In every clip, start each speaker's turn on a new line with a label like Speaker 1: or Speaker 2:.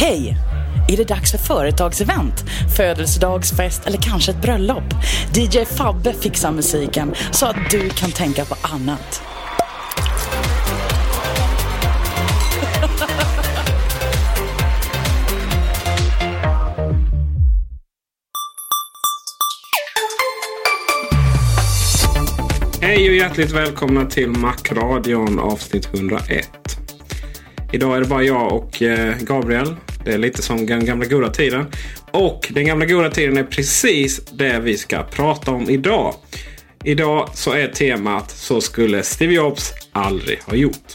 Speaker 1: Hej! Är det dags för företagsevent, födelsedagsfest eller kanske ett bröllop? DJ Fabbe fixar musiken så att du kan tänka på annat.
Speaker 2: Hej och hjärtligt välkomna till Macradion avsnitt 101. Idag är det bara jag och eh, Gabriel. Det är lite som den gamla goda tiden. Och den gamla goda tiden är precis det vi ska prata om idag. Idag så är temat Så skulle Steve Jobs aldrig ha gjort.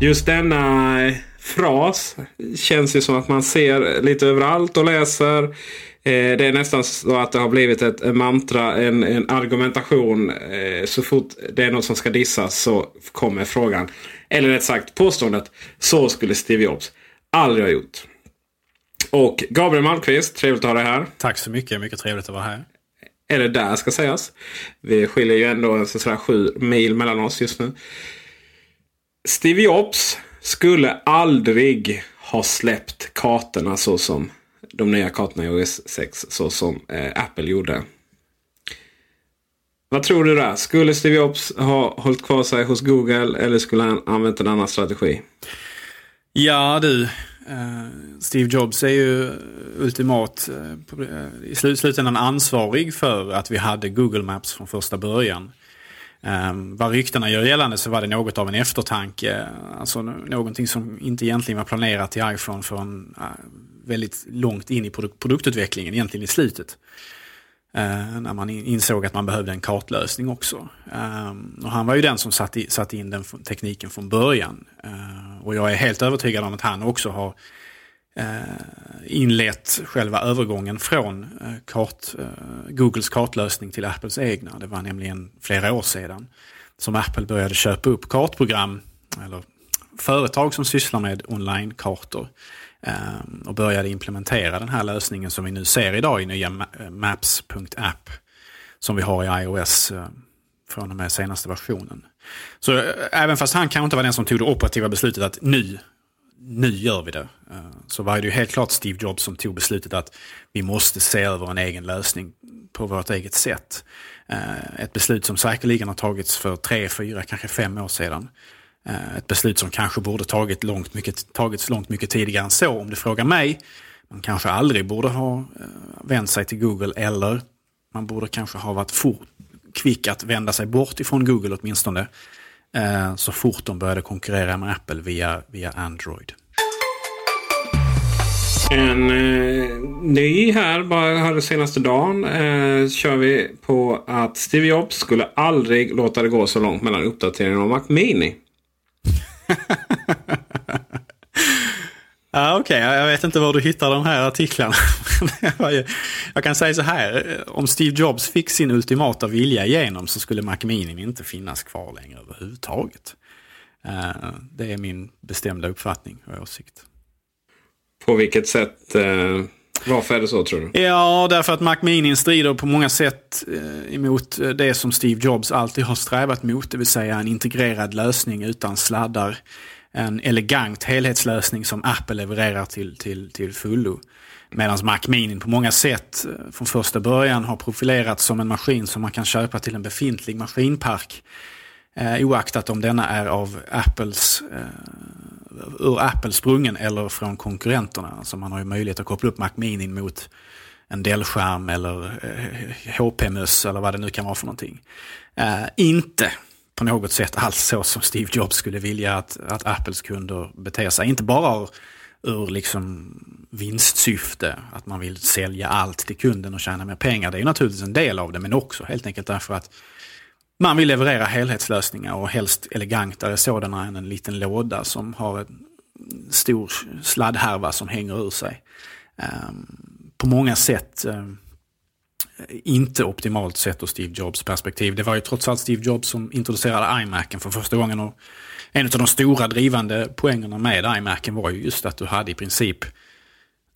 Speaker 2: Just denna eh, fras känns ju som att man ser lite överallt och läser. Eh, det är nästan så att det har blivit ett mantra, en, en argumentation. Eh, så fort det är något som ska dissas så kommer frågan. Eller rätt sagt påståendet. Så skulle Steve Jobs aldrig ha gjort. Och Gabriel Malmqvist, trevligt att ha dig här.
Speaker 3: Tack så mycket, mycket trevligt att vara här.
Speaker 2: Eller där ska sägas. Vi skiljer ju ändå sådär sju mil mellan oss just nu. Steve Jobs skulle aldrig ha släppt kartorna så som de nya kartorna i OS 6 så som eh, Apple gjorde. Vad tror du där? Skulle Steve Jobs ha hållit kvar sig hos Google eller skulle han använt en annan strategi?
Speaker 3: Ja du, eh, Steve Jobs är ju ultimat eh, eh, i slutändan ansvarig för att vi hade Google Maps från första början. Ehm, vad ryktena gör gällande så var det något av en eftertanke. Alltså någonting som inte egentligen var planerat i iPhone förrän väldigt långt in i produktutvecklingen, egentligen i slutet. Eh, när man insåg att man behövde en kartlösning också. Ehm, och han var ju den som satte, in den tekniken från början. Eh, och jag är helt övertygad om att han också har eh, inlett själva övergången från kart, Googles kartlösning till Apples egna. Det var nämligen flera år sedan som Apple började köpa upp kartprogram eller företag som sysslar med online-kartor Ehm, och började implementera den här lösningen som vi nu ser idag i nya eh, Maps.app som vi har i iOS eh, från och med senaste versionen. Så eh, även fast han kanske inte var den som tog det operativa beslutet att nu nu gör vi det. Så var det ju helt klart Steve Jobs som tog beslutet att vi måste se över en egen lösning på vårt eget sätt. Ett beslut som säkerligen har tagits för tre, fyra, kanske fem år sedan. Eh, ett beslut som kanske borde tagit långt mycket, tagits långt mycket tidigare än så om du frågar mig. Man kanske aldrig borde ha eh, vänt sig till Google eller man borde kanske ha varit fort, kvick att vända sig bort ifrån Google åtminstone eh, så fort de började konkurrera med Apple via, via Android.
Speaker 2: En eh, ny här, bara här senaste dagen, eh, kör vi på att Steve Jobs skulle aldrig låta det gå så långt mellan uppdateringen av Mac Mini.
Speaker 3: Ja, Okej, okay. jag vet inte var du hittar de här artiklarna. jag kan säga så här, om Steve Jobs fick sin ultimata vilja igenom så skulle Mac Mini inte finnas kvar längre överhuvudtaget. Eh, det är min bestämda uppfattning och åsikt.
Speaker 2: På vilket sätt? Eh, varför är det så tror du?
Speaker 3: Ja, därför att Mac Mini strider på många sätt eh, emot eh, det som Steve Jobs alltid har strävat mot. Det vill säga en integrerad lösning utan sladdar. En elegant helhetslösning som Apple levererar till, till, till fullo. Medan Mac Mini på många sätt eh, från första början har profilerats som en maskin som man kan köpa till en befintlig maskinpark. Eh, oaktat om denna är av Apples, eh, ur Apple sprungen eller från konkurrenterna. Alltså man har ju möjlighet att koppla upp Mac Mini mot en Dell-skärm eller eh, HP-möss eller vad det nu kan vara för någonting. Eh, inte på något sätt alls så som Steve Jobs skulle vilja att, att Apples kunder beter sig. Inte bara ur liksom vinstsyfte, att man vill sälja allt till kunden och tjäna mer pengar. Det är naturligtvis en del av det, men också helt enkelt därför att man vill leverera helhetslösningar och helst elegantare sådana än en liten låda som har en stor sladdhärva som hänger ur sig. Ehm, på många sätt eh, inte optimalt sett ur Steve Jobs perspektiv. Det var ju trots allt Steve Jobs som introducerade iMacen för första gången. Och en av de stora drivande poängerna med iMacen var ju just att du hade i princip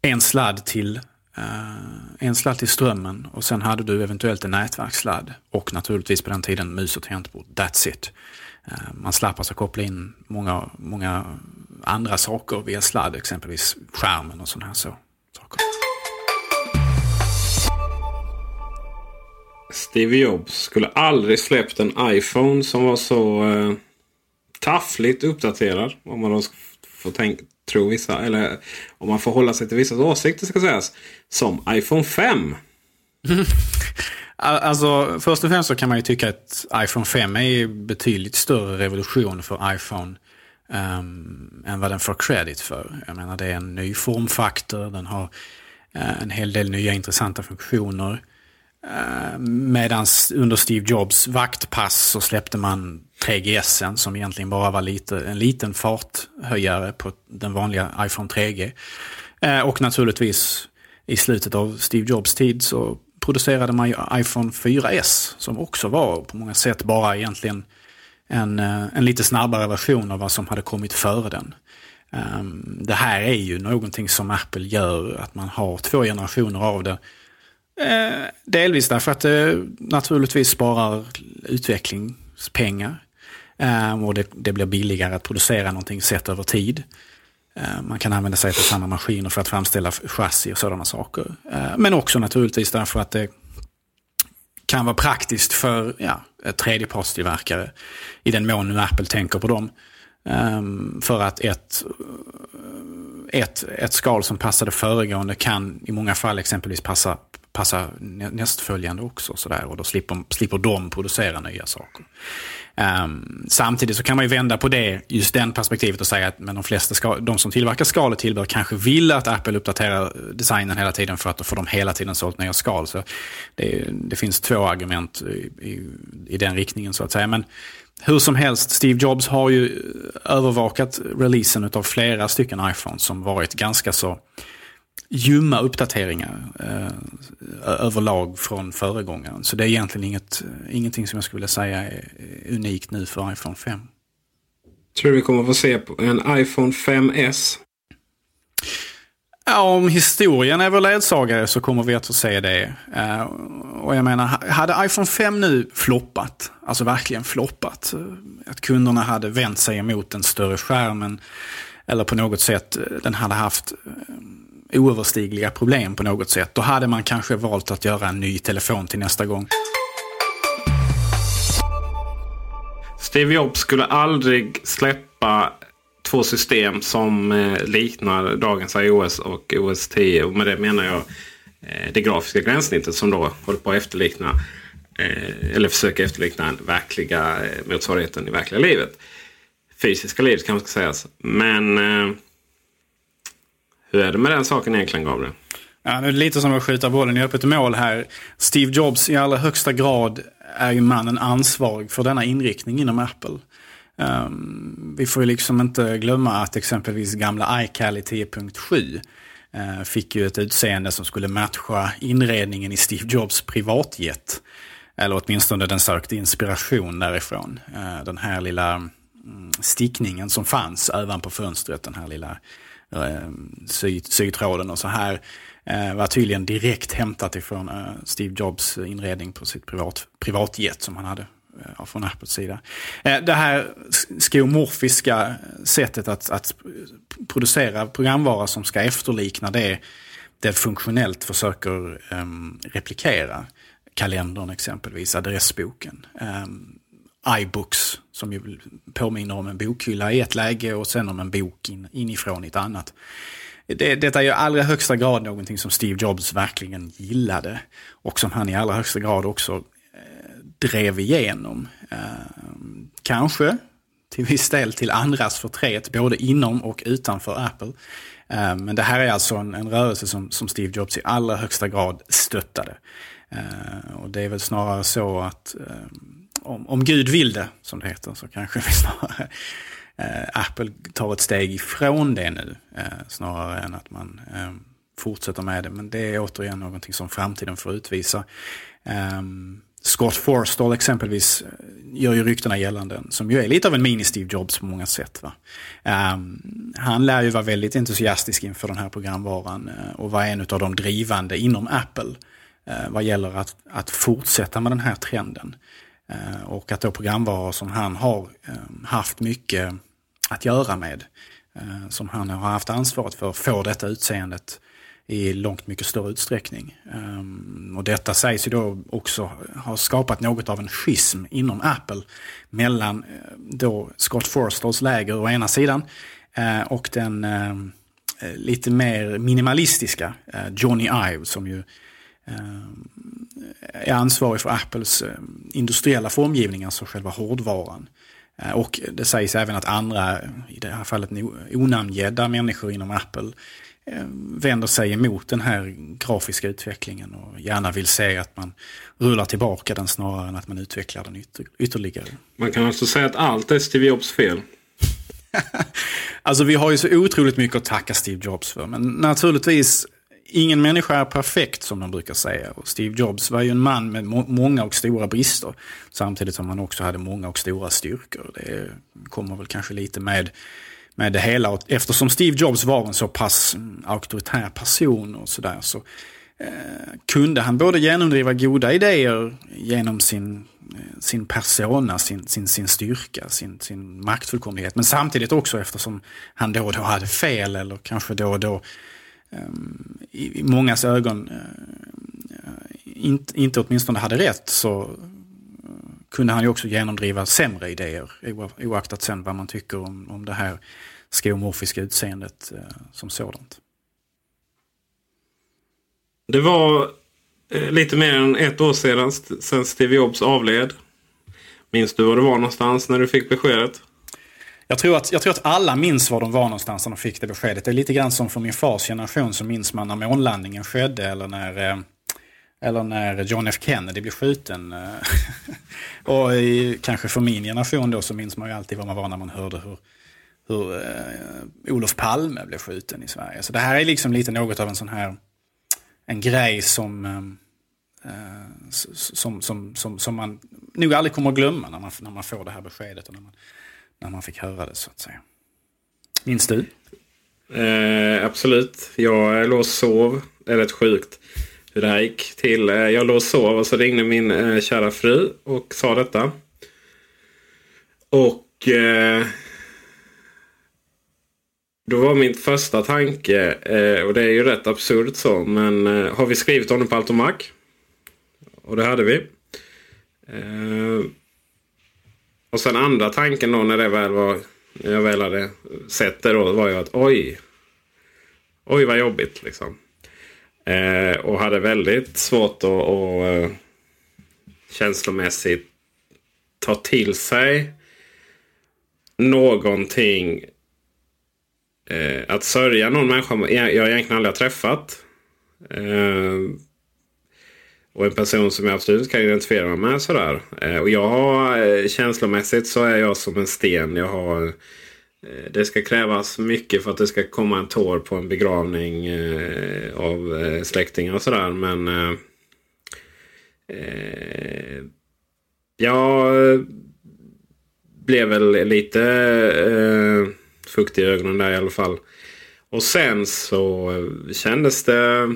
Speaker 3: en sladd till Eh, en sladd till strömmen och sen hade du eventuellt en nätverkssladd och naturligtvis på den tiden mus och tangentbord. That's it. Eh, man slapp alltså koppla in många, många andra saker via sladd, exempelvis skärmen och sådana här så, saker.
Speaker 2: Steve Jobs skulle aldrig släppt en iPhone som var så eh, taffligt uppdaterad. Om man då får tänka, tror vissa, eller om man får hålla sig till vissa åsikter ska sägas, som iPhone 5.
Speaker 3: Alltså först och främst så kan man ju tycka att iPhone 5 är betydligt större revolution för iPhone um, än vad den får credit för. Jag menar det är en ny formfaktor, den har uh, en hel del nya intressanta funktioner. Eh, uh, Medan under Steve Jobs vaktpass så släppte man 3GS som egentligen bara var lite, en liten farthöjare på den vanliga iPhone 3G. Eh, och naturligtvis i slutet av Steve Jobs tid så producerade man ju iPhone 4S som också var på många sätt bara egentligen en, eh, en lite snabbare version av vad som hade kommit före den. Um, det här är ju någonting som Apple gör, att man har två generationer av det Eh, delvis därför att det naturligtvis sparar utvecklingspengar. Ehm, och det, det, blir billigare att producera någonting sett över tid. Ehm, man kan använda sig av samma maskiner för att framställa chassi och sådana saker. Ehm, men också naturligtvis därför att det kan vara praktiskt för ja, tredjepartstillverkare. I den mån nu Apple tänker på dem. Um, för att ett, ett, ett skal som passade föregående kan i många fall exempelvis passa passa nästföljande också. Sådär, och då slipper, slipper de producera nya saker. Um, samtidigt så kan man ju vända på det, just den perspektivet och säga att men de flesta ska, de som tillverkar skal och tillbehör kanske vill att Apple uppdaterar designen hela tiden för att då får de hela tiden sålt nya skal. Så det, det finns två argument i, i, i, den riktningen så att säga. Men hur som helst, Steve Jobs har ju övervakat releasen av flera stycken iPhones som varit ganska så ljumma uppdateringar eh, överlag från föregångaren. Så det är egentligen inget, ingenting som jag skulle vilja säga är unikt nu för iPhone 5.
Speaker 2: Tror du vi kommer få se en iPhone 5S?
Speaker 3: Ja, om historien är vår ledsagare så kommer vi att få se det. Uh, och jag menar, hade iPhone 5 nu floppat, alltså verkligen floppat, att kunderna hade vänt sig emot den större skärmen eller på något sätt den hade haft oöverstigliga problem på något sätt. Då hade man kanske valt att göra en ny telefon till nästa gång.
Speaker 2: Steve Jobs skulle aldrig släppa två system som eh, liknar dagens iOS och OS 10. Och med det menar jag eh, det grafiska gränssnittet som då håller på att efterlikna eh, eller försöka efterlikna den verkliga motsvarigheten i verkliga livet. Fysiska livet kan man ska sägas. Men hur är det med den saken egentligen Gabriel?
Speaker 3: Ja, nu är det lite som att skjuta bollen i öppet mål här. Steve Jobs i allra högsta grad är ju mannen ansvarig för denna inriktning inom Apple. Um, vi får ju liksom inte glömma att exempelvis gamla iCali 10.7 uh, fick ju ett utseende som skulle matcha inredningen i Steve Jobs privatjet. Eller åtminstone den sökte inspiration därifrån. Uh, den här lilla mm, stickningen som fanns ovanpå fönstret, den här lilla uh, Eh, sy sytråden och så här eh, var tydligen direkt hämtat ifrån eh, Steve Jobs inredning på sitt privat, privatjet som han hade Eh, från Apples sida. Eh, det här skomorfiska sättet att, att producera programvara som ska efterlikna det det funktionellt försöker um, replikera. Kalendern exempelvis, adressboken. Um, iBooks som ju påminner om en bokhylla i ett läge och sen om en bok in, inifrån i ett annat. Det, detta är ju i allra högsta grad någonting som Steve Jobs verkligen gillade. Och som han i allra högsta grad också eh, drev igenom. Eh, kanske till viss del till andras förtret, både inom och utanför Apple. Eh, men det här är alltså en, en rörelse som, som, Steve Jobs i allra högsta grad stöttade. Eh, och det är väl snarare så att eh, om, om Gud vill det, som det heter, så kanske vi snarare eh, Apple tar ett steg ifrån det nu, eh, snarare än att man eh, fortsätter med det. Men det är återigen någonting som framtiden får utvisa. Ehm, Scott Forstall exempelvis gör ju ryktena gällande, som ju är lite av en mini-Steve Jobs på många sätt. Va? Um, han lär ju vara väldigt entusiastisk inför den här programvaran och vara en av de drivande inom Apple uh, vad gäller att, att fortsätta med den här trenden. Eh, och att då programvaror som han har ehm, haft mycket att göra med, eh, som han har haft ansvaret för, får detta utseendet i långt mycket större utsträckning. Ehm, och detta sägs ju då också ha skapat något av en schism inom Apple mellan eh, då Scott Forsters läger å ena sidan och den ehm, lite mer minimalistiska Johnny Ive som ju är ansvarig för Apples industriella formgivning, alltså själva hårdvaran. Och det sägs även att andra, i det här fallet onamngedda människor inom Apple, Eh, vänder sig emot den här grafiska utvecklingen och gärna vill se att man rullar tillbaka den snarare än att man utvecklar den ytter ytterligare.
Speaker 2: Man kan alltså säga att allt är Steve Jobs fel?
Speaker 3: alltså vi har ju så otroligt mycket att tacka Steve Jobs för. Men naturligtvis, ingen människa är perfekt som de brukar säga. Och Steve Jobs var ju en man med må många och stora brister. Samtidigt som han också hade många och stora styrkor. Det kommer väl kanske lite med med det hela. Och eftersom Steve Jobs var en så pass mm, auktoritär person och sådär så eh, kunde han både genomdriva goda idéer genom sin, eh, sin persona, sin, sin, sin styrka, sin, sin maktfullkomlighet. Men samtidigt också eftersom han då och då hade fel eller kanske då och då Ehm, i, i mångas ögon eh, eh, inte, inte åtminstone hade rätt så eh, kunde han ju också genomdriva sämre idéer oaktat sen vad man tycker om, om det här skomorfiska utseendet eh, som sådant.
Speaker 2: Det var eh, lite mer än ett år sedan sen Steve Jobs avled. Minns du var du var någonstans när du fick beskedet?
Speaker 3: Jag tror, att, jag tror att alla minns var de var någonstans när de fick det beskedet. Det är lite grann som för min fars generation så minns man när månlandningen skedde eller när, eh, eller när John F Kennedy blev skjuten. och i, kanske för min generation då så minns man ju alltid vad man var när man hörde hur hur eh, Olof Palme blev skjuten i Sverige. Så det här är liksom lite något av en sån här en grej som, eh, eh som, som, som, som man nog aldrig kommer att glömma när man, när man får det här beskedet och när man, när man fick höra det så att säga. Minns du?
Speaker 2: Eh, absolut. Jag låg och sov. Det är rätt sjukt hur det här gick till. Eh, jag låg och sov och så ringde min eh, kära fru och sa detta. Och eh, då var min första tanke, eh, och det är ju rätt absurt så, men eh, har vi skrivit honom på Altomac? Och det hade vi. Eh, och sen andra tanken då när det väl var, när jag väl hade sett det då, var ju att oj. Oj vad jobbigt liksom. Eh, och hade väldigt svårt att, att eh, känslomässigt ta till sig någonting eh, att sörja någon människa jag, jag egentligen aldrig har träffat. Eh, och en person som jag absolut kan identifiera mig med. Sådär. Eh, och jag har eh, känslomässigt så är jag som en sten. Jag har, eh, det ska krävas mycket för att det ska komma en tår på en begravning av släktingar och sådär. Men eh, jag blev väl lite eh, fuktig i ögonen där i alla fall. Och sen så kändes det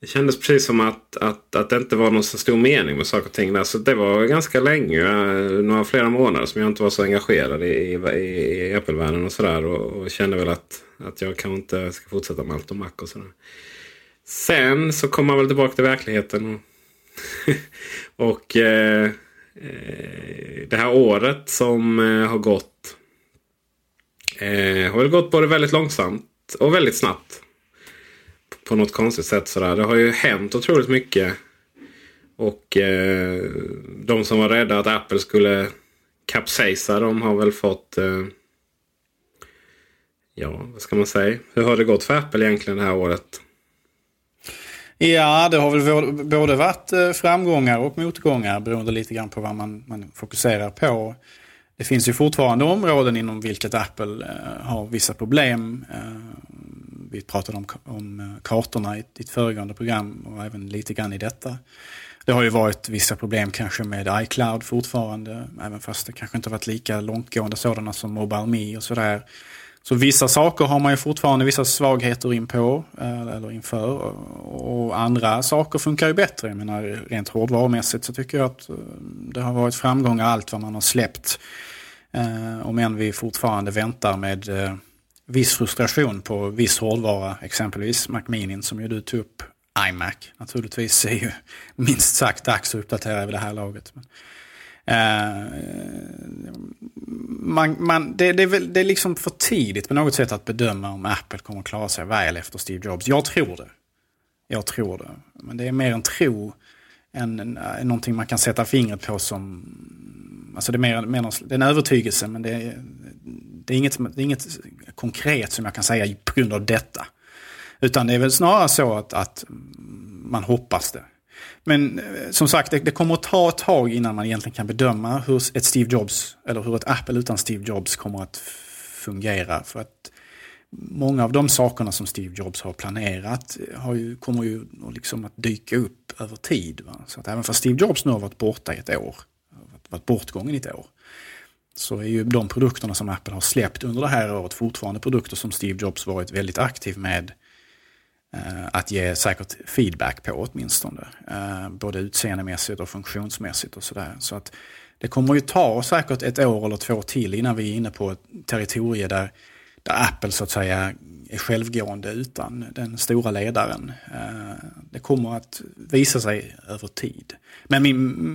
Speaker 2: det kändes precis som att, att, att det inte var någon så stor mening med saker och ting. Där. Så det var ganska länge, eh, några flera månader som jag inte var så engagerad i, i, i Apple-världen och sådär. Och, och, kände väl att, att jag kanske inte ska fortsätta med allt om Mac och sådär. Sen så kom man väl tillbaka till verkligheten. Och, och eh, eh, det här året som eh, har gått eh, har väl gått både väldigt långsamt och väldigt snabbt på något konstigt sätt. Sådär. Det har ju hänt otroligt mycket. Och eh, de som var rädda att Apple skulle kapsejsa de har väl fått... Eh, ja, vad ska man säga? Hur har det gått för Apple egentligen det här året?
Speaker 3: Ja, det har väl både varit eh, framgångar och motgångar beroende lite grann på vad man, man fokuserar på. Det finns ju fortfarande områden inom vilket Apple eh, har vissa problem. Eh, vi pratade om, om eh, kartorna i ett föregående program och även lite grann i detta. Det har ju varit vissa problem kanske med iCloud fortfarande, även fast det kanske inte varit lika långtgående sådana som Mobile Me och sådär. Så vissa saker har man ju fortfarande vissa svagheter in på, eh, eller inför. Och andra saker funkar ju bättre. Jag menar, rent hårdvarumässigt så tycker jag att eh, det har varit framgångar allt vad man har släppt. Om än vi fortfarande väntar med viss frustration på viss hårdvara, exempelvis Mac Mini som ju du tog upp. iMac naturligtvis är ju minst sagt dags att uppdatera vid det här laget. Men, eh, man, man, det, det, är väl, det är liksom för tidigt på något sätt att bedöma om Apple kommer att klara sig väl efter Steve Jobs. Jag tror det. Jag tror det. Men det är mer en tro än, än, eh, någonting man kan sätta fingret på som... Alltså det är mer, mer det är en övertygelse men det är, det är, inget, det är inget konkret som jag kan säga på grund av detta. Utan det är väl snarare så att, att man hoppas det. Men eh, som sagt, det, det, kommer att ta ett tag innan man egentligen kan bedöma hur ett Steve Jobs, eller hur ett Apple utan Steve Jobs kommer att fungera. För att många av de sakerna som Steve Jobs har planerat eh, har ju, kommer ju liksom att dyka upp över tid. Va? Så att även fast Steve Jobs nu har varit borta i ett år, varit bortgången i ett år, så är ju de produkterna som Apple har släppt under det här året fortfarande produkter som Steve Jobs varit väldigt aktiv med eh, att ge säkert feedback på åtminstone. Eh, både utseendemässigt och funktionsmässigt och sådär. Så att det kommer ju ta säkert ett år eller två till innan vi är inne på ett territorium där, där Apple så att säga är självgående utan den stora ledaren. Eh, det kommer att visa sig över tid. Men min,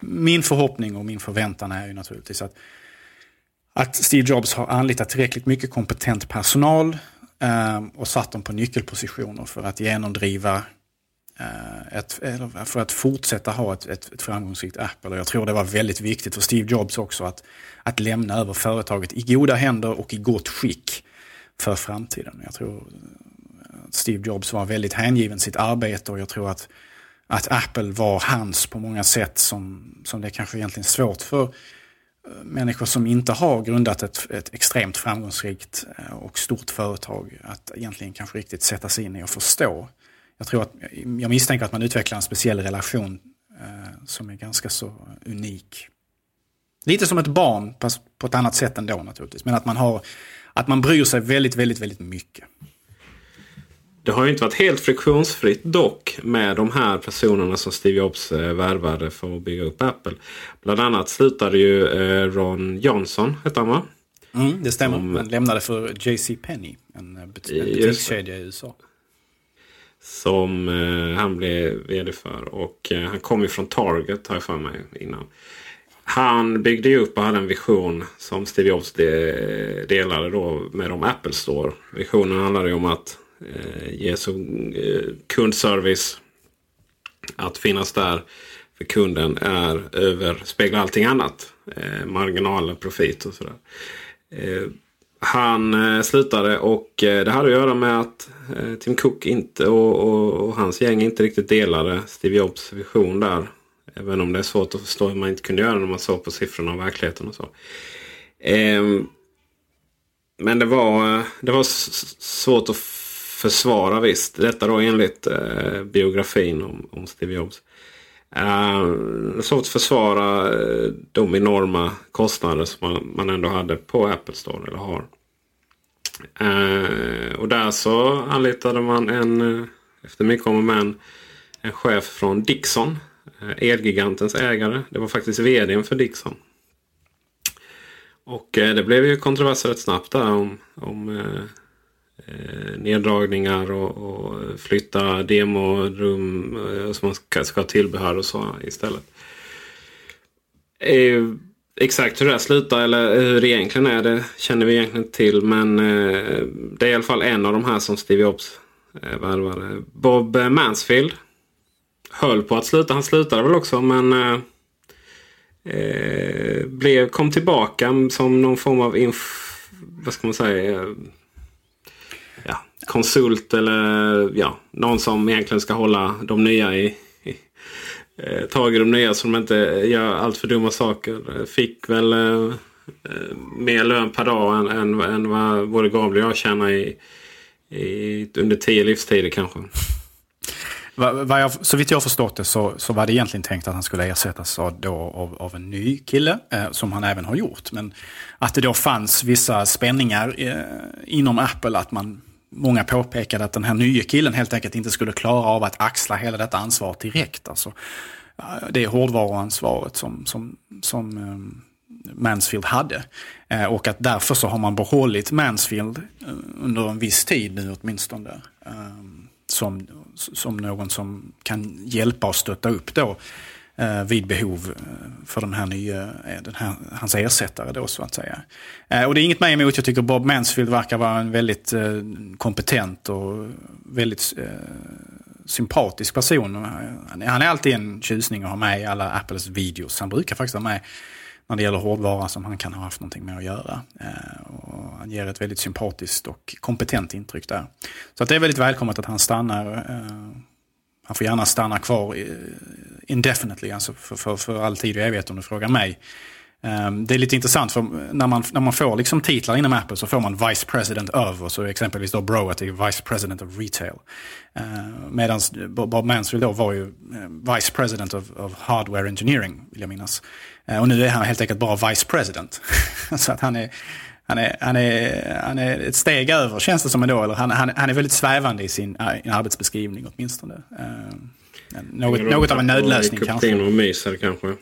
Speaker 3: Min förhoppning och min förväntan är ju naturligtvis att, att Steve Jobs har anlitat tillräckligt mycket kompetent personal eh, och satt dem på nyckelpositioner för att genomdriva eh, ett, för att fortsätta ha ett, ett, ett framgångsrikt Apple. Jag tror det var väldigt viktigt för Steve Jobs också att, att lämna över företaget i goda händer och i gott skick för framtiden. Jag tror eh, Steve Jobs var väldigt hängiven sitt arbete och jag tror att, att Apple var hans på många sätt som, som det kanske egentligen är svårt för eh, människor som inte har grundat ett, ett extremt framgångsrikt eh, och stort företag att egentligen kanske riktigt sätta sig in i och förstå. Jag, tror att, jag misstänker att man utvecklar en speciell relation eh, som är ganska så unik. Lite som ett barn, fast på ett annat sätt ändå naturligtvis. Men att man, har, att man bryr sig väldigt, väldigt, väldigt mycket.
Speaker 2: Det har ju inte varit helt friktionsfritt dock med de här personerna som Steve Jobs eh, värvade för att bygga upp Apple. Bland annat slutade ju eh, Ron Johnson, hette han va?
Speaker 3: Mm, det stämmer. Som, han lämnade för JC Penney, en, en butikskedja i USA.
Speaker 2: Som eh, han blev vd för. Och eh, han kom ju från Target har jag för mig innan. Han byggde ju upp och hade en vision som Steve Jobs de, delade då med de Apple Store. Visionen handlade ju om att eh, ge så eh, kundservice. Att finnas där för kunden är överspeglar allting annat. Eh, marginaler, profit och sådär. Eh, han eh, slutade och eh, det hade att göra med att eh, Tim Cook inte och, och, och, hans gäng inte riktigt delade Steve Jobs vision där. Även om det är svårt att förstå hur man inte kunde göra när man såg på siffrorna och verkligheten och så. Ehm, men det var, eh, det var svårt att försvara visst. Detta då enligt eh, biografin om, om Steve Jobs. Eh, uh, svårt att försvara uh, de enorma kostnader som man, man ändå hade på Apple Store. Eller har. Uh, och där så anlitade man en, efter mycket om och men, en chef från Dixon. Uh, Elgigantens ägare. Det var faktiskt vdn för Dixon. Och det blev ju kontroverser rätt snabbt där om, om eh, neddragningar och, och flytta demorum eh, som man ska, ska ha tillbehör och så istället. Eh, exakt hur det här slutar eller hur det egentligen är det känner vi egentligen inte till. Men eh, det är i alla fall en av de här som Steve Jobs eh, värvade. Bob Mansfield höll på att sluta. Han slutade väl också men eh, eh, blev, kom tillbaka som någon form av inf vad ska man säga, konsult eller ja, någon som egentligen ska hålla de nya i, i eh, tag i de nya så de inte gör allt för dumma saker. Fick väl eh, mer lön per dag än, än, än vad både Gabriel och jag tjänar i, i, under tio livstider kanske.
Speaker 3: Vad jag, så vitt jag förstått det så, så var det egentligen tänkt att han skulle ersättas av, då, av, av en ny kille, eh, som han även har gjort. Men att det då fanns vissa spänningar eh, inom Apple, att man många påpekade att den här nya killen helt enkelt inte skulle klara av att axla hela detta ansvar direkt. Alltså, det är hårdvaruansvaret som, som, som um, Mansfield hade. Eh, och att därför så har man behållit Mansfield eh, under en viss tid nu åtminstone. Eh, som, som någon som kan hjälpa och stötta upp då eh, vid behov eh, för den här nya, eh, den här, hans ersättare då så att säga. Eh, och det är inget mig emot, jag tycker Bob Mansfield verkar vara en väldigt eh, kompetent och väldigt eh, sympatisk person. Han är alltid en tjusning att ha med i alla Apples videos. Han brukar faktiskt vara med när det gäller hårdvara som han kan ha haft någonting med att göra. och han ger ett väldigt sympatiskt och kompetent intryck där. Så att det är väldigt välkommet att han stannar han får gärna stanna kvar indefinitely, alltså för, för, för all tid och evighet om du frågar mig. Ehm, det är lite intressant för när man, när man får liksom titlar inom Apple så får man Vice President of och så exempelvis då Browett är Vice President of Retail. Ehm, Medan Bob Mansfield då var ju ehm, Vice President of, of, Hardware Engineering vill jag minnas. Och nu är han helt enkelt bara Vice President. så att han är, han är, han, är, han är ett steg över känns det som ändå. Eller han, han, han är väldigt svävande i sin arbetsbeskrivning åtminstone. Uh, något, något av en nödlösning kanske.
Speaker 2: och myser kanske.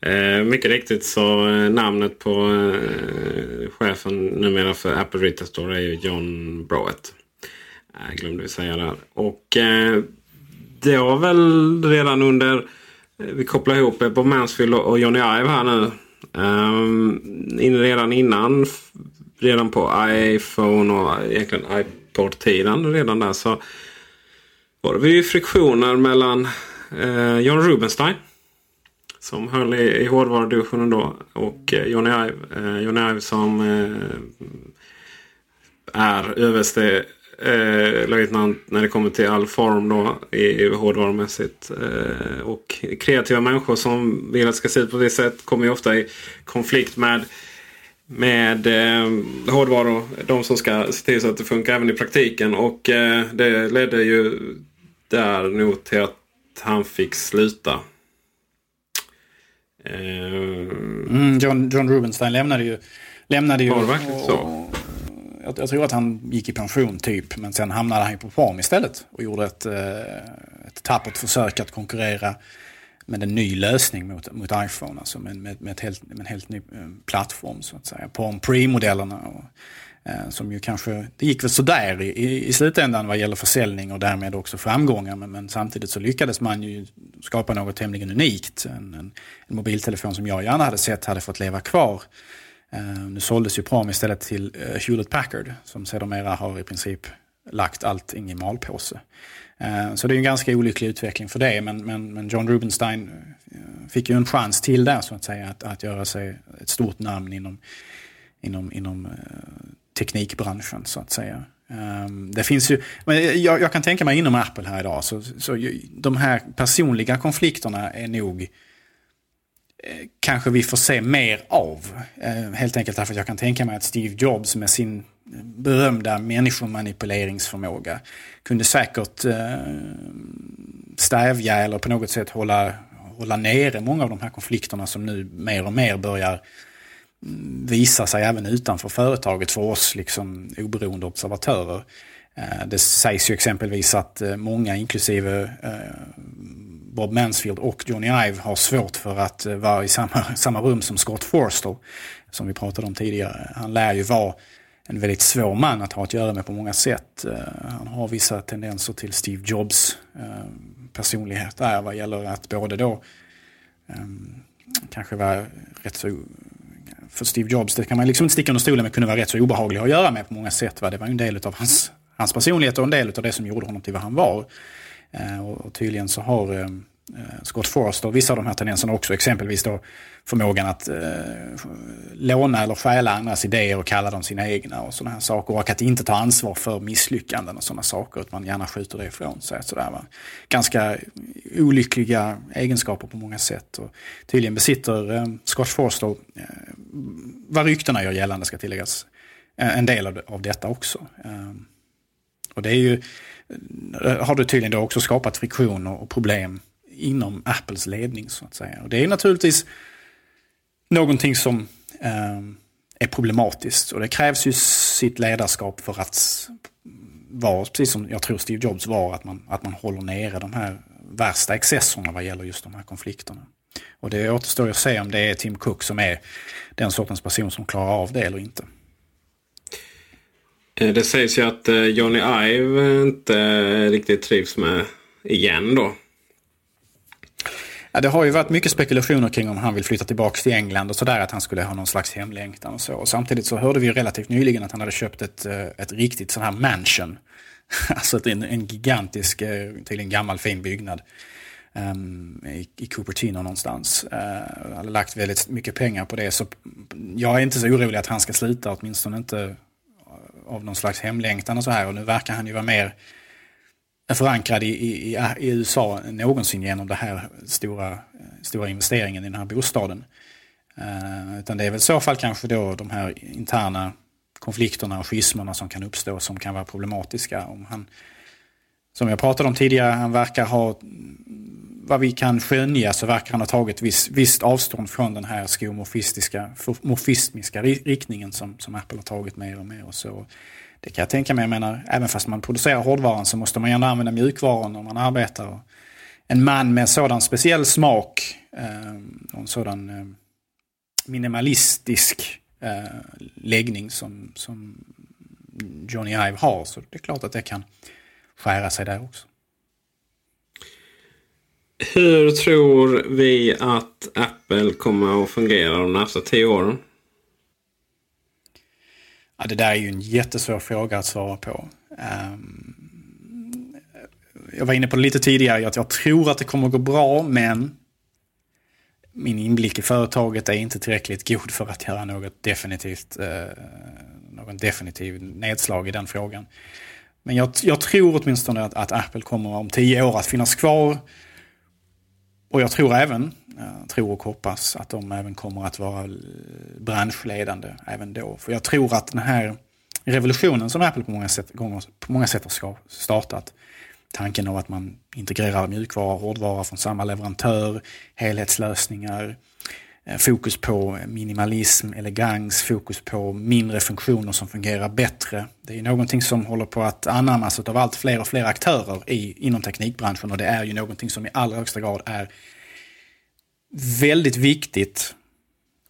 Speaker 2: Eh, mycket riktigt så eh, namnet på eh, chefen numera för Apple Retail Store är ju John Browett. Jag glömde vi säga där. Och eh, det var väl redan under, eh, vi kopplar ihop Bob Mansfield och Johnny Ive här nu. Um, redan innan, redan på iPhone och egentligen iPod-tiden redan där så var det ju friktioner mellan eh, John Rubenstein som höll i, i hårdvarudivisionen då. Och eh, Johnny Ive, eh, Johnny Ive som eh, är överste eh, löjtnant när det kommer till all form då i, i hårdvarumässigt. Eh, och kreativa människor som vill att det ska se ut på det sätt kommer ju ofta i konflikt med med eh, hårdvaror. De som ska se till så att det funkar även i praktiken. Och eh, det ledde ju där nog till att han fick sluta.
Speaker 3: Mm, John, John Rubenstein lämnade ju... Lämnade ju
Speaker 2: Var det verkligen så?
Speaker 3: Jag, jag, tror att han gick i pension typ. Men sen hamnade han ju på Palm istället. Och gjorde ett, eh, ett tappert försök att konkurrera med en ny lösning mot, mot iPhone. Alltså med, med, med, ett helt, med en helt ny eh, plattform så att säga. Palm Pre-modellerna. Eh, som ju kanske, det gick väl sådär i, i slutändan vad gäller försäljning och därmed också framgångar. Men, men samtidigt så lyckades man ju skapa något tämligen unikt. En, en, en mobiltelefon som jag gärna hade sett hade fått leva kvar. Eh, nu såldes ju Pram istället till eh, Hewlett Packard som sedermera har i princip lagt allting i malpåse. Eh, så det är en ganska olycklig utveckling för det. Men, men, men John Rubenstein fick ju en chans till där så att säga att, att göra sig ett stort namn inom, inom, inom teknikbranschen så att säga. Ehm, det finns ju, men jag, jag, kan tänka mig inom Apple här idag, så, så de här personliga konflikterna är nog eh, Eh, kanske vi får se mer av. Eh, helt enkelt därför att jag kan tänka mig att Steve Jobs med sin eh, berömda människomanipuleringsförmåga kunde säkert stävja eller på något sätt hålla, hålla nere många av de här konflikterna som nu mer och mer börjar mm, visa sig även utanför företaget för oss liksom oberoende observatörer. Det sägs ju exempelvis att många, inklusive Bob Mansfield och Johnny Ive, har svårt för att eh, vara i samma, samma rum som Scott Forstall, som vi pratade om tidigare. Han lär ju vara en väldigt svår man att ha att göra med på många sätt. Eh, han har vissa tendenser till Steve Jobs eh, personlighet där vad gäller att både då kanske vara rätt så för Steve Jobs, det kan man liksom inte sticka under stolen med, kunde vara rätt så obehaglig att göra med på många sätt. Va? Det var ju en del av hans, hans personlighet och en del av det som gjorde honom till vad han var. Eh, och, och tydligen så har Eh, Eh, Scott Forrester, vissa av de här tendenserna också, exempelvis då förmågan att eh, låna eller stjäla andras idéer och kalla dem sina egna och sådana här saker. Och att inte ta ansvar för misslyckanden och sådana saker, att man gärna skjuter det ifrån sig. Sådär, va? Ganska olyckliga egenskaper på många sätt. Och tydligen besitter eh, Scott Forrester, eh, vad ryktena gör gällande ska tilläggas, eh, en del av, av detta också. Eh, och det är ju, eh, har det tydligen då också skapat friktioner och problem inom Apples ledning så att säga. Och det är naturligtvis någonting som eh, är problematiskt och det krävs ju sitt ledarskap för att vara, precis som jag tror Steve Jobs var, att man, att man håller nere de här värsta excesserna vad gäller just de här konflikterna. Och det återstår att se om det är Tim Cook som är den sortens person som klarar av det eller inte.
Speaker 2: Eh, det sägs ju att eh, Johnny Ive inte eh, riktigt trivs med igen då.
Speaker 3: Ja, det har ju varit mycket spekulationer kring om han vill flytta tillbaka till England och sådär, att han skulle ha någon slags hemlängtan och så. Och samtidigt så hörde vi relativt nyligen att han hade köpt ett, eh, ett riktigt sån här mansion. alltså en, en gigantisk, eh, tydligen gammal fin byggnad. Um, i, i Cupertino någonstans. Uh, hade lagt väldigt mycket pengar på det. Så jag är inte så orolig att han ska sluta, åtminstone inte av någon slags hemlängtan och så här. Och nu verkar han ju vara mer förankrad i, i, i USA någonsin genom den här stora, stora investeringen i den här bostaden. Uh, utan det är väl i så fall kanske då de här interna konflikterna och schismerna som kan uppstå som kan vara problematiska. Om han, som jag pratade om tidigare, han verkar ha, vad vi kan skönja så verkar han ha tagit viss, visst avstånd från den här skomorfistiska, morfismiska riktningen som, som Apple har tagit mer och mer. Och så. Det kan jag tänka mig, jag menar, även fast man producerar hårdvaran så måste man gärna använda mjukvaran när man arbetar. En man med sådan speciell smak eh, och en sådan eh, minimalistisk eh, läggning som, som Johnny Ive har. Så det är klart att det kan skära sig där också.
Speaker 2: Hur tror vi att Apple kommer att fungera de närmsta tio åren?
Speaker 3: Ja, det där är ju en jättesvår fråga att svara på. Um, jag var inne på det lite tidigare, att jag tror att det kommer att gå bra, men min inblick i företaget är inte tillräckligt god för att göra något definitivt, eh, någon definitiv nedslag i den frågan. Men jag, jag tror åtminstone att, att, Apple kommer om tio år att finnas kvar. Och jag tror även, Eh, tror och hoppas att de även kommer att vara eh, branschledande även då. För jag tror att den här revolutionen som Apple på många sätt, gånger, på många sätt har startat tanken av att man integrerar mjukvara och hårdvara från samma leverantör, helhetslösningar, eh, fokus på minimalism, elegans, fokus på mindre funktioner som fungerar bättre. Det är någonting som håller på att anammas av allt fler och fler aktörer i, inom teknikbranschen och det är ju någonting som i allra högsta grad är väldigt viktigt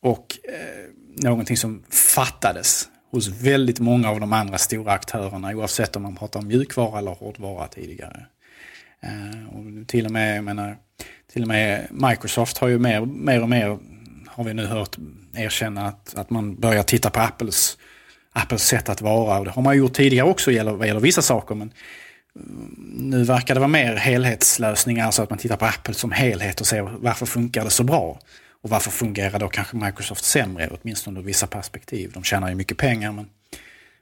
Speaker 3: och eh, någonting som fattades hos väldigt många av de andra stora aktörerna oavsett om man pratar om mjukvara eller hårdvara tidigare. Eh, och till, och med, jag menar, till och med Microsoft har ju mer, mer och mer, har vi nu hört, erkänna att, att man börjar titta på Apples, Apples sätt att vara. Och det har man gjort tidigare också vad gäller vissa saker. Men nu verkar det vara mer helhetslösningar, Alltså att man tittar på Apple som helhet och ser varför funkar det så bra. Och varför fungerar då kanske Microsoft sämre, åtminstone ur vissa perspektiv. De tjänar ju mycket pengar men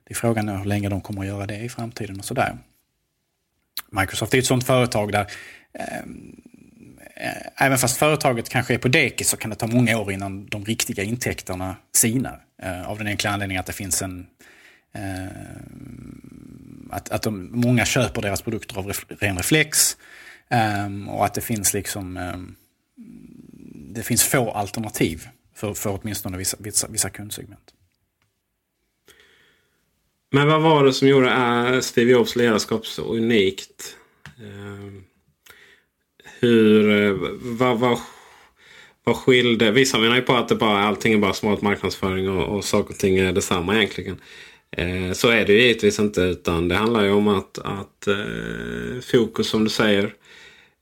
Speaker 3: det är frågan hur länge de kommer att göra det i framtiden och sådär. Microsoft är ett sånt företag där eh, även fast företaget kanske är på dekis så kan det ta många år innan de riktiga intäkterna sinar. Eh, av den enkla anledningen att det finns en eh, att, att de, många köper deras produkter av ren reflex. Um, och att det finns liksom um, det finns få alternativ för, för åtminstone vissa, vissa, vissa kundsegment.
Speaker 2: Men vad var det som gjorde eh, Steve Jobs ledarskap så unikt? Uh, hur, uh, vad, vad, vad skilde? Vissa menar ju på att det bara, allting är bara smart marknadsföring och, och saker och ting är detsamma egentligen. Eh, så är det ju givetvis inte utan det handlar ju om att, att eh, fokus som du säger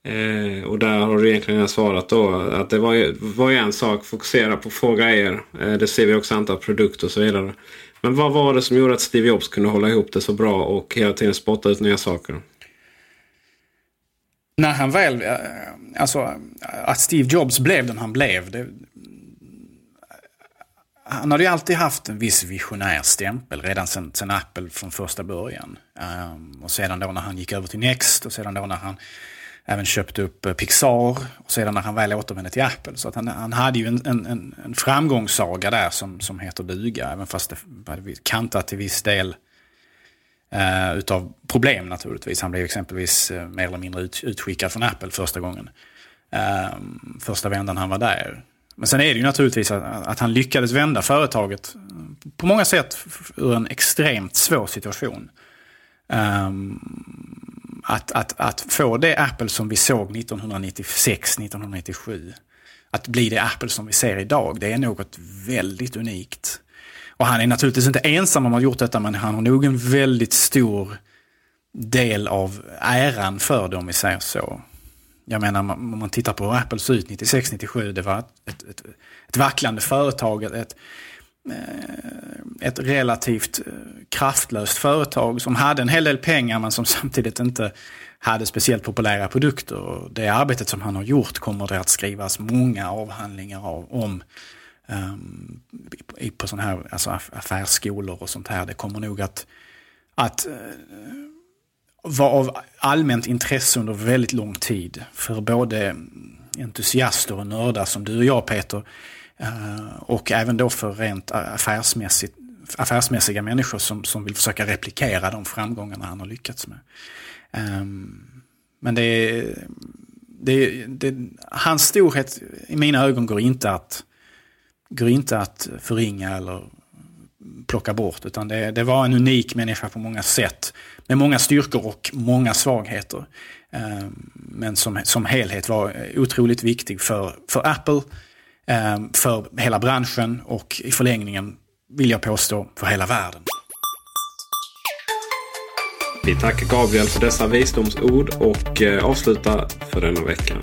Speaker 2: Eh, och där har du egentligen svarat då att det var ju, var ju en sak, fokusera på få grejer. Eh, det ser vi också antal produkter och så vidare. Men vad var det som gjorde att Steve Jobs kunde hålla ihop det så bra och hela tiden spotta ut nya saker?
Speaker 3: När han väl, eh, alltså att Steve Jobs blev den han blev. Det, han hade ju alltid haft en viss visionär stämpel redan sen, sen Apple från första början. Um, och sedan då när han gick över till Next och sedan då när han även köpte upp eh, Pixar och sedan när han väl återvände till Apple. Så att han, han hade ju en, en, en framgångssaga där som, som heter duga, även fast det var kantat till viss del uh, utav problem naturligtvis. Han blev exempelvis uh, mer eller mindre ut, utskickad från Apple första gången. Eh, första vändan han var där. Men sen är det ju naturligtvis att, att han lyckades vända företaget på många sätt ur en extremt svår situation. Um, att, att, att få det Apple som vi såg 1996, 1997, att bli det Apple som vi ser idag, det är något väldigt unikt. Och han är naturligtvis inte ensam om att ha gjort detta, men han har nog en väldigt stor del av äran för det om vi säger så. Jag menar om man tittar på hur Apple såg ut 96-97, det var ett, ett, ett vacklande företag, ett, ett eh, relativt eh, kraftlöst företag som hade en hel del pengar men som samtidigt inte hade speciellt populära produkter. Och det arbetet som han har gjort kommer det att skrivas många avhandlingar av, om um, på sådana här alltså affärsskolor och sånt här. Det kommer nog att, att eh, var av allmänt intresse under väldigt lång tid för både entusiaster och nördar som du och jag Peter eh, och även då för rent affärsmässigt, affärsmässiga människor som, som vill försöka replikera de framgångarna han har lyckats med. Ehm, men det, det, det, hans storhet i mina ögon går inte att, går inte att förringa eller plocka bort. Utan det, det var en unik människa på många sätt. Med många styrkor och många svagheter. Eh, men som, som helhet var otroligt viktig för, för Apple, eh, för hela branschen och i förlängningen, vill jag påstå, för hela världen.
Speaker 2: Vi tackar Gabriel för dessa visdomsord och eh, avslutar för denna veckan.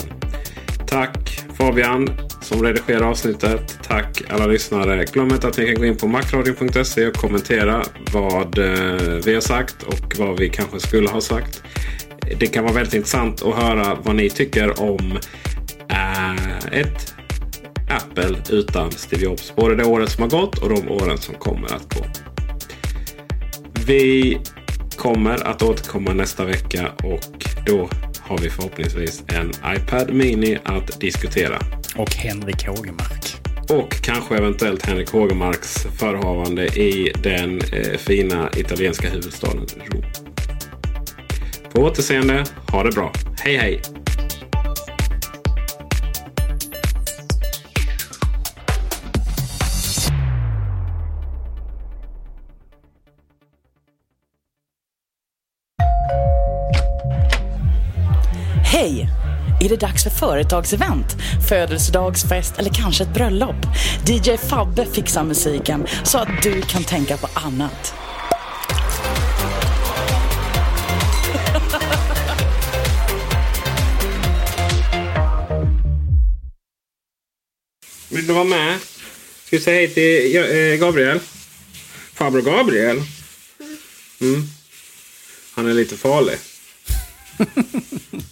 Speaker 2: Tack Fabian som redigerar avsnittet. Tack alla lyssnare. Glöm inte att ni kan gå in på macradion.se och kommentera vad eh, vi har sagt och vad vi kanske skulle ha sagt. Det kan vara väldigt intressant att höra vad ni tycker om äh, ett Apple utan Steve Jobs. Både det året som har gått och de åren som kommer att gå. Vi kommer att återkomma nästa vecka och då har vi förhoppningsvis en iPad Mini att diskutera.
Speaker 3: Och Henrik Hågemark.
Speaker 2: Och kanske eventuellt Henrik Hågemarks förhavande i den eh, fina italienska huvudstaden Rom. På återseende. Ha det bra. Hej! Hej!
Speaker 1: Det dags för företagsevent, födelsedagsfest eller kanske ett bröllop? DJ Fabbe fixar musiken så att du kan tänka på annat.
Speaker 2: Vill du vara med? Ska vi säga hej till eh, Gabriel? Farbror Gabriel? Mm. Han är lite farlig.